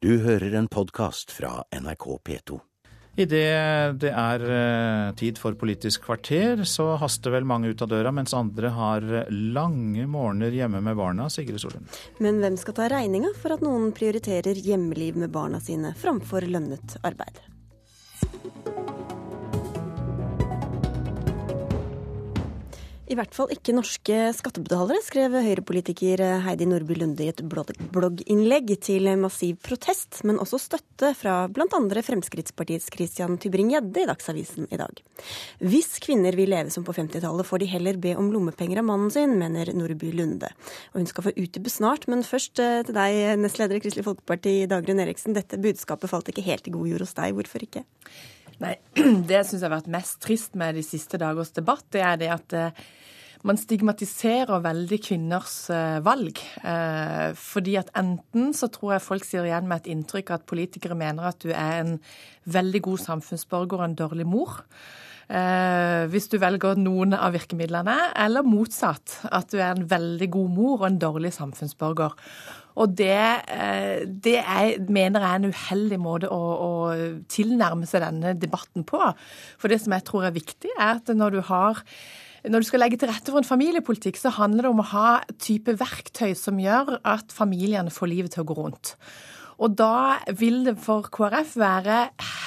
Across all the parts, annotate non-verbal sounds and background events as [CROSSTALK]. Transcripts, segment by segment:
Du hører en podkast fra NRK P2. Idet det er eh, tid for Politisk kvarter, så haster vel mange ut av døra, mens andre har lange morgener hjemme med barna. Sigrid Solund. Men hvem skal ta regninga for at noen prioriterer hjemmeliv med barna sine framfor lønnet arbeid? I hvert fall ikke norske skattebetalere, skrev høyrepolitiker Heidi Nordby Lunde i et blogginnlegg til massiv protest, men også støtte fra bl.a. Fremskrittspartiets Christian Tybring-Gjedde i Dagsavisen i dag. Hvis kvinner vil leve som på 50-tallet, får de heller be om lommepenger av mannen sin, mener Nordby Lunde. Og hun skal få utdype snart, men først eh, til deg, nestleder i Kristelig Folkeparti, Dagrun Eriksen. Dette budskapet falt ikke helt i god jord hos deg, hvorfor ikke? Nei, [CLEARS THROAT] Det syns jeg har vært mest trist med de siste dagers debatt, det er det at eh, man stigmatiserer veldig kvinners eh, valg. Eh, fordi at enten så tror jeg folk sier igjen med et inntrykk at politikere mener at du er en veldig god samfunnsborger og en dårlig mor. hvis du velger noen av virkemidlene, eller motsatt. At du er en veldig god mor og en dårlig samfunnsborger. Og det, det er, mener jeg er en uheldig måte å, å, tilnærme seg denne debatten på. For det som jeg tror er viktig, er at når du har når du skal legge til rette for en familiepolitikk, så handler det om å ha type verktøy som gjør at familiene får livet til å gå rundt. Og da vil det for KrF være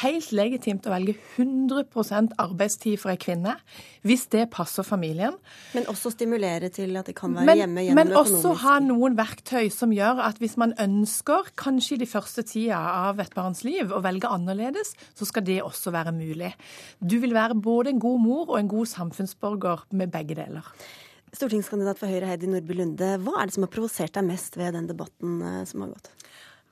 helt legitimt å velge 100% arbeidstid for ei kvinne, hvis det passer familien. Men også stimulere til at de kan være men, hjemme gjennom men økonomisk Men også ha noen verktøy som gjør at hvis man ønsker, kanskje i de første tida av et barns liv, å velge annerledes, så skal det også være mulig. Du vil være både en god mor og en god samfunnsborger med begge deler. Stortingskandidat for Høyre Heidi Nordby Lunde, hva er det som har provosert deg mest ved den debatten eh, som har gått?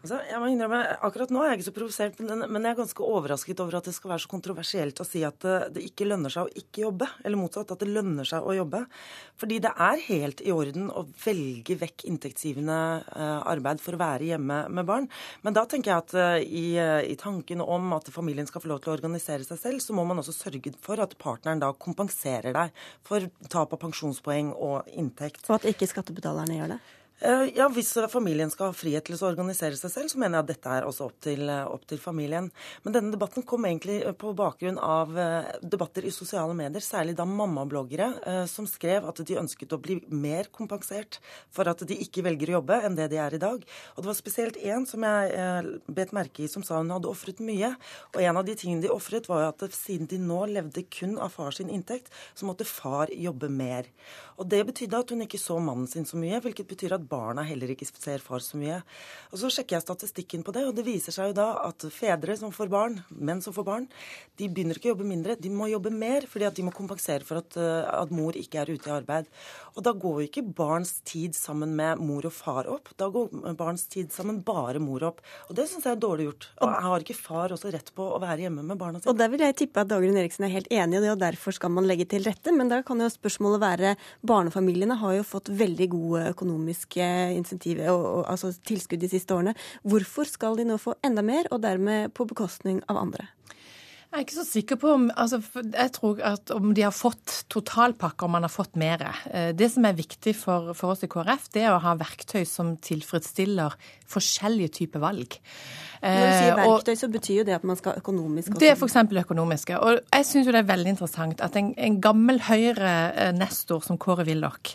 Altså, jeg må innrømme, Akkurat nå er jeg ikke så provosert, men, jeg er ganske overrasket over at det skal være så kontroversielt å si at det, det, ikke lønner seg å ikke jobbe. Eller motsatt, at det lønner seg å jobbe. Fordi det er helt i orden å velge vekk inntektsgivende uh, arbeid for å være hjemme med barn. Men da tenker jeg at uh, i, i, tanken om at familien skal få lov til å organisere seg selv, så må man også sørge for at partneren da kompenserer deg for tap av pensjonspoeng og inntekt. Og at ikke skattebetalerne gjør det? Eh, ja, Hvis familien skal ha frihet til å organisere seg selv, så mener jeg at dette er også opp til, eh, opp til, familien. Men denne debatten kom egentlig eh, på bakgrunn av debatter i sosiale medier, særlig da mammabloggere som skrev at de ønsket å bli mer kompensert for at de ikke velger å jobbe enn det de er i dag. Og det var spesielt én som jeg bet merke i, som sa hun hadde ofret mye. Og en av de tingene de ofret, var at siden de nå levde kun av far sin inntekt, så måtte far jobbe mer. Og det betydde at hun ikke så mannen sin så mye, hvilket betyr at barna heller ikke ser far så mye. Og Så sjekker jeg statistikken på det, og det viser seg jo da at fedre som får barn, menn som får barn, de begynner ikke å jobbe mindre, de må jobbe mer fordi at de må kompensere for at, eh, at mor ikke er ute i arbeid. Og da går jo ikke barns tid sammen med mor og far opp, da går barns tid sammen bare mor opp. Og det syns jeg er dårlig gjort. Og har ikke far også rett på å være hjemme med barna sine? Og der vil jeg tippe at Dagrun Eriksen er helt enig i det, og derfor skal man legge til rette. Men da kan jo spørsmålet være barnefamiliene har jo fått veldig gode økonomiske økonomiske og, og, altså tilskudd de siste årene. Hvorfor skal de nå få enda mer, og dermed på bekostning av andre? Jeg er ikke så sikker på om altså, Jeg tror at om de har fått totalpakke, om man har fått mer. Eh, det som er viktig for, for, oss i KrF, det er å ha verktøy som tilfredsstiller forskjellige typer valg. Når du sier verktøy, verktøy, så betyr jo det at man skal økonomisk også. Det er f.eks. økonomiske. Og jeg syns jo det er veldig interessant at en, en gammel Høyre-nestor som Kåre Willoch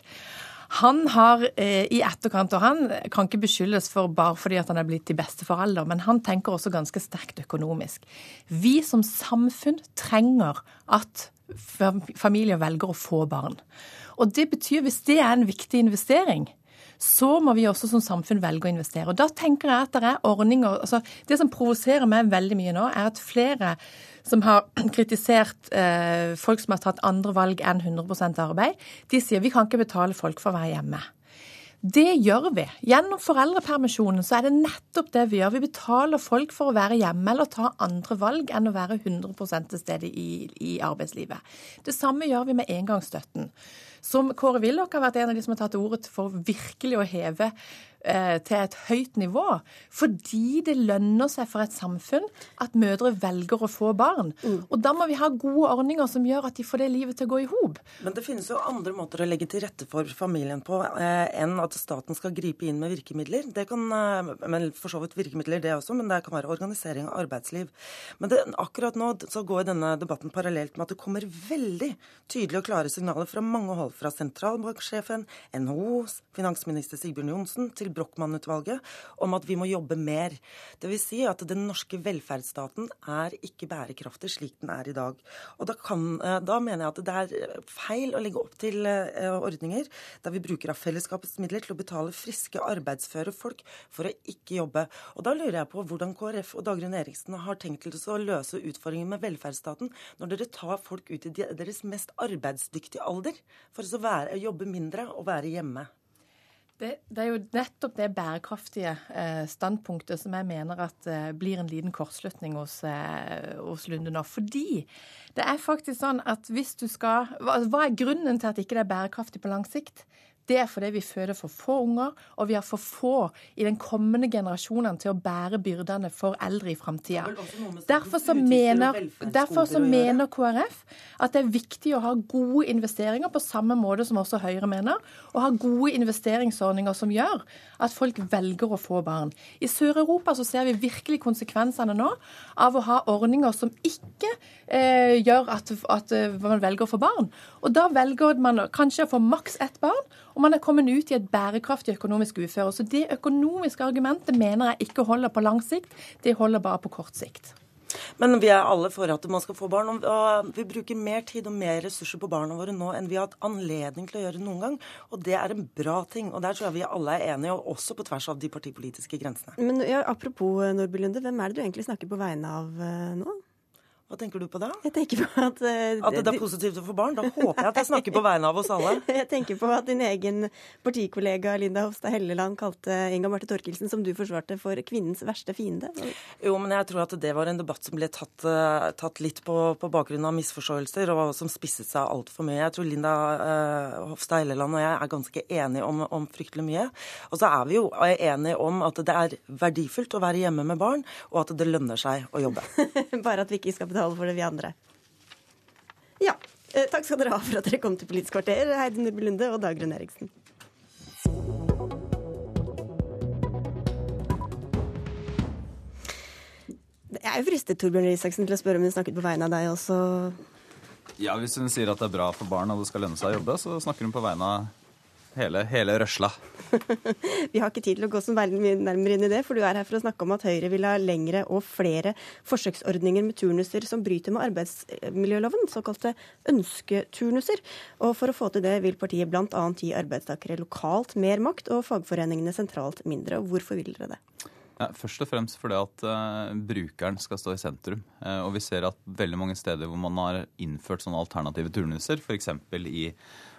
han har eh, i etterkant, og han kan ikke beskyldes for bare fordi at han er blitt til beste forelder, men han tenker også ganske sterkt økonomisk. Vi som samfunn trenger at familier velger å få barn. Og det betyr, hvis det er en viktig investering, så må vi også som samfunn velge å investere. Og da tenker jeg at det er ordninger altså Det som provoserer meg veldig mye nå, er at flere som har [CLEARS THROAT] kritisert eh, folk som har tatt andre valg enn 100% arbeid, de sier vi kan ikke betale folk for å være hjemme. Det gjør vi. Gjennom foreldrepermisjonen så er det nettopp det vi gjør. Vi betaler folk for å være hjemme eller ta andre valg enn å være 100 til stede i, i arbeidslivet. Det samme gjør vi med engangsstøtten. Som Kåre Willoch har vært en av de som har tatt ordet for virkelig å heve til et høyt nivå fordi det lønner seg for et samfunn at mødre velger å få barn. Mm. Og da må vi ha gode ordninger som gjør at de får det livet til å gå i hop. Men det finnes jo andre måter å legge til rette for familien på eh, enn at staten skal gripe inn med virkemidler. Det kan, eh, men For så vidt virkemidler, det også, men det kan være organisering av arbeidsliv. Men det, akkurat nå så går denne debatten parallelt med at det kommer veldig tydelige og klare signaler fra mange hold. Fra sentralbanksjefen, NHO, finansminister Sigbjørn Johnsen til Brochmann-utvalget om at vi må jobbe mer. Dvs. Si at den norske velferdsstaten er ikke bærekraftig slik den er i dag. Og da, kan, eh, da mener jeg at det er feil å legge opp til eh, ordninger der vi bruker av fellesskapets midler til å betale friske, arbeidsføre folk for å ikke jobbe. Og da lurer jeg på hvordan KrF og Dagrun Eriksen har tenkt til å løse utfordringen med velferdsstaten når dere tar folk ut i deres mest arbeidsdyktige alder for å være, jobbe mindre og være hjemme. Det, det, er jo nettopp det bærekraftige eh, standpunktet som jeg mener at eh, blir en liten kortslutning hos, eh, hos, Lunde nå. Fordi det er faktisk sånn at hvis du skal hva, er grunnen til at ikke det er bærekraftig på lang sikt? Det er fordi vi føder for få unger, og vi har for få i den kommende generasjonen til å bære byrdene for eldre i framtida. Derfor, så mener, derfor så mener KrF at det er viktig å ha gode investeringer, på samme måte som også Høyre mener, og ha gode investeringsordninger som gjør at folk velger å få barn. I Sør-Europa så ser vi virkelig konsekvensene nå av å ha ordninger som ikke eh, gjør at, at, eh, man velger å få barn. Og da velger man kanskje å få maks ett barn og man er kommet ut i et bærekraftig økonomisk uføre. Så det økonomiske argumentet mener jeg ikke holder på lang sikt, det holder bare på kort sikt. Men vi er alle for at man skal få barn. og Vi bruker mer tid og mer ressurser på barna våre nå enn vi har hatt anledning til å gjøre noen gang. Og det er en bra ting. Og der tror jeg vi alle er enige, og også på tvers av de partipolitiske grensene. Men ja, Apropos Nordby Lunde, hvem er det du egentlig snakker på vegne av eh, nå? Hva tenker du på da? Jeg tenker på At uh, At det er positivt å få barn? Da [LAUGHS] håper jeg at jeg snakker på vegne av oss alle. [LAUGHS] jeg tenker på at din egen partikollega Linda Hofstad Helleland kalte Inga Marte Thorkildsen, som du forsvarte, for kvinnens verste fiende. Jo, men jeg tror at det var en debatt som ble tatt, uh, tatt litt på, på, bakgrunn av misforståelser, og som spisset seg altfor mye. Jeg tror Linda uh, Hofstad Helleland og jeg er ganske enige om, om fryktelig mye. Og så er vi jo enige om at det er verdifullt å være hjemme med barn, og at det lønner seg å jobbe. [LAUGHS] Bare at vi ikke skal betale for det, vi andre. Ja. Eh, takk skal dere ha for at dere kom til Politisk kvarter, Heidi Nordby Lunde og Dagrun Eriksen. Jeg er jo fristet Torbjørn Isaksen, til å spørre om hun snakket på vegne av deg også. Ja, Hvis hun sier at det er bra for barn og det skal lønne seg å jobbe, så snakker hun på vegne av hele, hele røsla. [LAUGHS] Vi har ikke tid til å gå så veldig nærmere inn i det, for du er her for å snakke om at Høyre vil ha lengre og flere forsøksordninger med turnuser som bryter med arbeidsmiljøloven, såkalte ønsketurnuser. Og for å få til det vil partiet bl.a. gi arbeidstakere lokalt mer makt og fagforeningene sentralt mindre. Og hvorfor vil dere det? Ja, først og fremst fordi at uh, brukeren skal stå i sentrum. Uh, og vi ser at veldig mange steder hvor man har innført sånne alternative turnuser, f.eks. i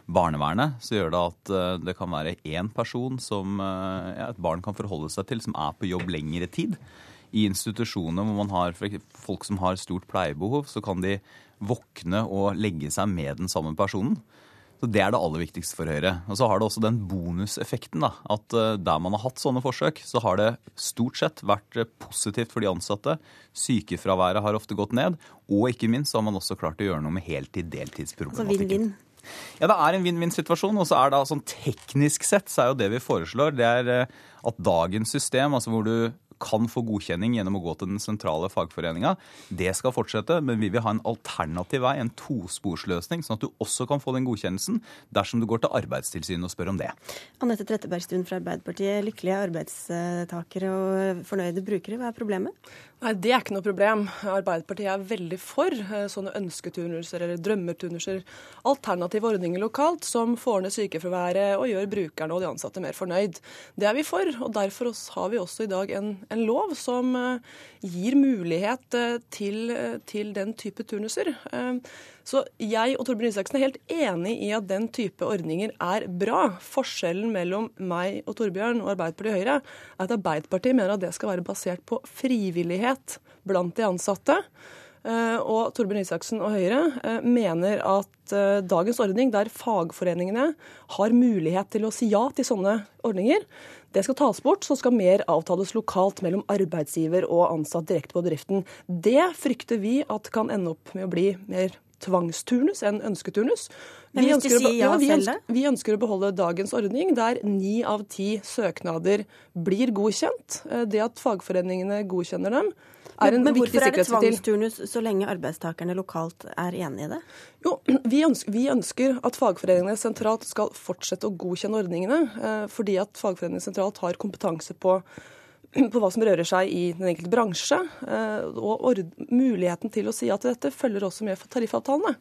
barnevernet, så gjør det at uh, det kan være én person som ja, et barn kan forholde seg til, som er på jobb lengre tid. I institusjoner hvor man har folk som har stort pleiebehov, så kan de våkne og legge seg med den samme personen. Så Det er det aller viktigste for Høyre. Og Så har det også den bonuseffekten da, at eh, der man har hatt sånne forsøk, så har det stort sett vært eh, positivt for de ansatte. Sykefraværet har ofte gått ned. Og ikke minst så har man også klart å gjøre noe med heltid-deltidsproblematikken. Altså Ja, det er en vinn-vinn-situasjon. Og så er det sånn teknisk sett så er jo det vi foreslår, det er eh, at dagens system, altså hvor du kan få godkjenning gjennom å gå til den sentrale fagforeninga. Det skal fortsette, men vi vil ha en alternativ vei, en tosporsløsning, sånn at du også kan få den godkjennelsen dersom du går til Arbeidstilsynet og spør om det. Anette Trettebergstuen fra Arbeiderpartiet. Lykkelige arbeidstakere og fornøyde brukere, hva er problemet? Nei, Det er ikke noe problem. Arbeiderpartiet er veldig for eh, sånne ønsketurnuser eller drømmeturnuser. Alternative ordninger lokalt som får ned sykefraværet og gjør brukerne og de ansatte mer fornøyd. Det er vi for, og derfor har vi også i dag en, en lov som eh, gir mulighet eh, til, til den type turnuser. Så jeg og Torbjørn Isaksen er helt enig i at den type ordninger er bra. Forskjellen mellom meg og Torbjørn og Arbeiderpartiet og Høyre er at Arbeiderpartiet mener at det skal være basert på frivillighet blant de ansatte. Eh, og Torbjørn Isaksen og Høyre eh, mener at eh, dagens ordning, der fagforeningene har mulighet til å si ja til sånne ordninger, det skal tas bort, så skal mer avtales lokalt mellom arbeidsgiver og ansatt direkte på bedriften. Det frykter vi at kan ende opp med å bli mer tvangsturnus enn ønsketurnus. Men hvis de sier ja vi, selv, ønsker, vi ønsker å beholde dagens ordning, der ni av ti søknader blir godkjent. Eh, Det at fagforeningene godkjenner dem, er en Men viktig hvorfor er det tvangsturnus så lenge arbeidstakerne lokalt er enig i det? Jo, [CLEARS THROAT] vi ønsker, vi ønsker at fagforeningene sentralt skal fortsette å godkjenne ordningene, eh, fordi at fagforeningene sentralt har kompetanse på, [CLEARS THROAT] på hva som rører seg i den enkelte bransje. eh, Og muligheten til å si ja til dette følger også med for tariffavtalene.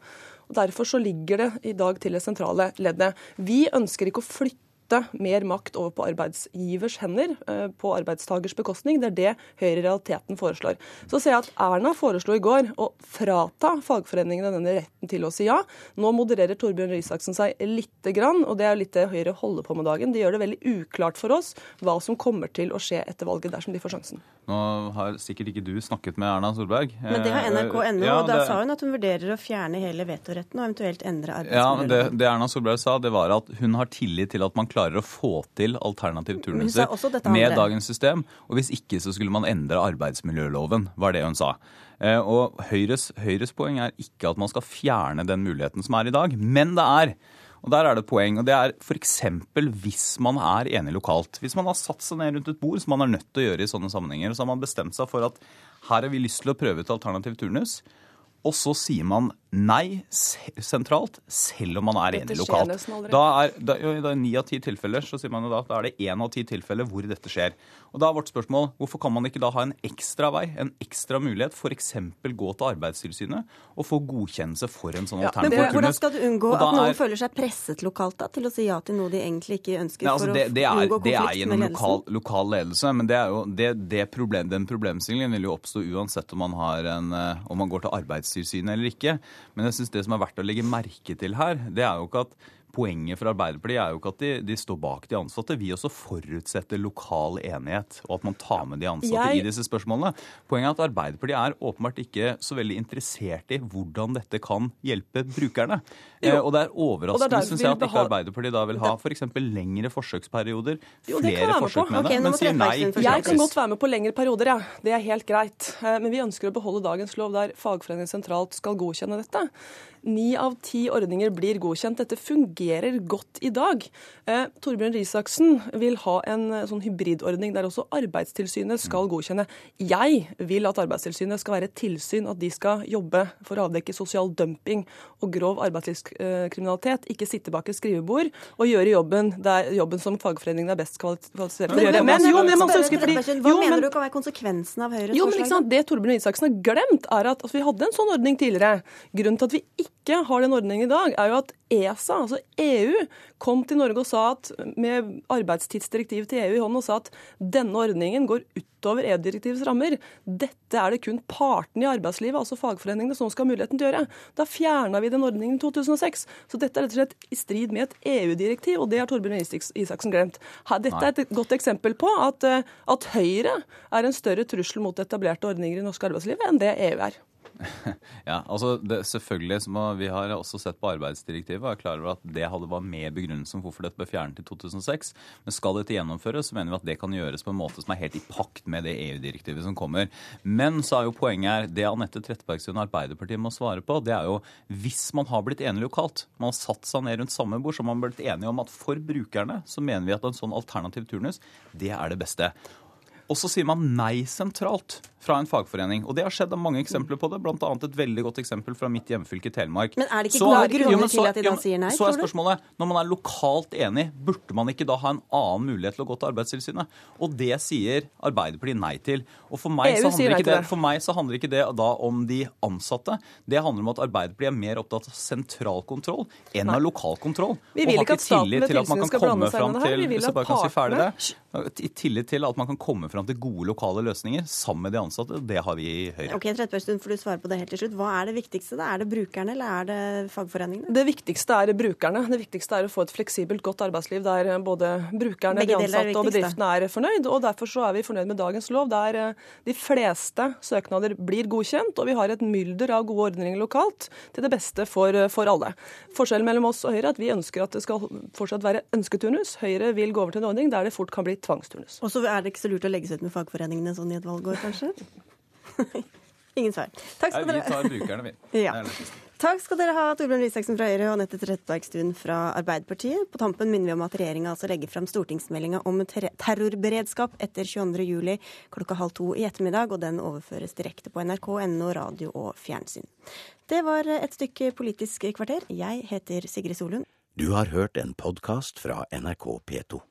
Og Derfor så ligger det i dag til det sentrale leddet. Vi ønsker ikke å flytte mer makt over på arbeidsgivers hender eh, på arbeidstagers bekostning. Det er det Høyre i realiteten foreslår. Så ser jeg at Erna foreslo i går å frata fagforeningene denne retten til å si ja. Nå modererer Torbjørn Røe Isaksen seg lite grann, og det er litt det Høyre holder på med dagen. De gjør det veldig uklart for oss hva som kommer til å skje etter valget dersom de får sjansen. Nå har sikkert ikke du snakket med Erna Solberg. Men det har NRK nrk.no, ja, og da det- sa hun at hun vurderer å fjerne hele vetoretten og eventuelt endre Ja, det, det Erna Solberg sa, det var at hun har tillit til at man klarer å få til alternative turnuser med dagens system. Og hvis ikke, så skulle man endre arbeidsmiljøloven, var det hun sa. Eh, Og Høyres, Høyres poeng er ikke at man skal fjerne den muligheten som er i dag, men det er og der er det et poeng, og det er f.eks. hvis man er enig lokalt. Hvis man har satt seg ned rundt et bord, som man er nødt til å gjøre i sånne sammenhenger, og så har man bestemt seg for at her har vi lyst til å prøve ut alternativ turnus, og så sier man nei sentralt, selv om man er enig lokalt. Da er, da, er ni av ti tilfeller så sier man jo da da er det én av ti tilfeller hvor dette skjer. Og da er vårt spørsmål hvorfor kan man ikke da ha en ekstra vei, en ekstra mulighet, f.eks. gå til Arbeidstilsynet og få godkjennelse for en sånn Ja, Men alternativ turnus? hvordan skal du unngå at noen er- føler seg presset lokalt da, til å si ja til noe de egentlig ikke ønsker, Nei, altså for det, det, å er, unngå det er gjennom med lokal, ledelsen? lokal ledelse, men det er jo, det, det problem, den problemstillingen vil jo oppstå uansett om man, har en, eh, om man går til Arbeidstilsynet eller ikke. Men jeg synes det som er verdt å legge merke til her, det er jo ikke at Poenget for Arbeiderpartiet er jo ikke at de, de står bak de ansatte. Vi også forutsetter lokal enighet, og at man tar med de ansatte Jeg- i disse spørsmålene. Poenget er at Arbeiderpartiet er åpenbart ikke så veldig interessert i hvordan dette kan hjelpe brukerne. Eh, og det er overraskende, syns jeg, at ikke Arbeiderpartiet da vil ha f.eks. lengre forsøksperioder, Jo, flere forsøk med okay, det, men sier nei. Jeg kan godt være med på lengre perioder, ja. Det er helt greit. Eh, Men vi ønsker å beholde dagens lov der fagforeningen sentralt skal godkjenne dette. Ni av ti ordninger blir godkjent. Dette fungerer godt i dag. Eh, Torbjørn Risaksen vil ha en eh, sånn hybridordning der også Arbeidstilsynet skal godkjenne. Jeg vil at Arbeidstilsynet skal være et tilsyn, at de skal jobbe for å avdekke sosial dumping og grov arbeidslivskriminalitet. Ikke sitte bak et skrivebord og gjøre jobben, der, jobben som fagforeningene er best kvalifisert til å gjøre. Men jo, men huske fordi Hva jo, mener men- du kan være konsekvensen av Høyres jo, men forslag? sant? Det Torbjørn Isaksen har glemt, er at, at vi hadde en sånn ordning tidligere. Grunnen til at vi ikke har den ordningen i dag, er jo at ESA, altså EU, kom til Norge og sa at med arbeidstidsdirektivet til EU i hånden og sa at denne ordningen går utover EU-direktivets rammer. Dette er det kun partene i arbeidslivet, altså fagforeningene, som skal ha muligheten til å gjøre. Da fjerna vi den ordningen i 2006. Så dette er rett og slett i strid med et EU-direktiv, og det har Torbjørn Isaksen glemt. Dette er et godt eksempel på at, eh, at Høyre er en større trussel mot etablerte ordninger i norsk arbeidsliv enn det EU er. [LAUGHS] Ja, altså det, selvfølgelig, som Vi har også sett på arbeidsdirektivet og er klar over at det hadde var med begrunnelsen hvorfor dette ble fjernet i 2006. Men skal dette gjennomføres, så mener vi at det kan gjøres på en måte som er helt i pakt med det EU-direktivet som kommer. Men så er jo poenget her, det Anette Trettebergstuen og Arbeiderpartiet må svare på, det er jo hvis man har blitt enig lokalt, man har satt seg ned rundt samme bord, så har man blitt enige om at for brukerne så mener vi at en sånn alternativ turnus, det er det beste. Og så sier man nei sentralt fra en fagforening. Og det har skjedd mange eksempler på det, bl.a. et veldig godt eksempel fra mitt hjemfylke Telemark. Men er det ikke Så gode grunner til at de da sier nei, Så er spørsmålet, når man er lokalt enig, burde man ikke da ha en annen mulighet til å gå til Arbeidstilsynet? Og det sier Arbeiderpartiet nei til. Og for meg, så handler ikke det, for meg så handler ikke det da om de ansatte. Det handler om at Arbeiderpartiet er mer opptatt av sentral kontroll enn av lokal kontroll. Vi vil ikke at staten tillit med til at man kan skal komme blande seg inn i fram det her. til- Vi vil Hvis jeg at bare kan si ferdig partene- det. I tillit til at man kan komme fram til gode lokale løsninger sammen med de ansatte. Det har vi i Høyre. Ok, Trettebergstuen, får du svare på det helt til slutt. Hva er det viktigste? da? Er det brukerne, eller er det fagforeningene? Det viktigste er brukerne. Det viktigste er å få et fleksibelt, godt arbeidsliv der både brukerne, Begge de ansatte og bedriftene er fornøyd. og Derfor så er vi fornøyd med dagens lov, der eh, de fleste søknader blir godkjent. Og vi har et mylder av gode ordninger lokalt til det beste for, eh, for alle. Forskjellen mellom oss og Høyre er at vi ønsker at det skal fortsatt være ønsketurnus. Høyre vil gå over til en ordning der det fort kan bli tvangsturnus. Og så er det ikke så lurt å legge seg ut med fagforeningene sånn i et valgår, kanskje? [LAUGHS] Ingen svar. Takk skal Nei, vi tar brukerne, vi. [LAUGHS] Ja. Takk skal dere ha, Torbjørn Røe fra Høyre og Anette Trettebergstuen fra Arbeiderpartiet. På tampen minner vi om at regjeringa altså legger fram stortingsmeldinga om ter terrorberedskap etter 22.07 klokka halv to i ettermiddag, og den overføres direkte på nrk.no, radio og fjernsyn. Det var et stykke Politisk kvarter. Jeg heter Sigrid Solund. Du har hørt en podkast fra NRK P2.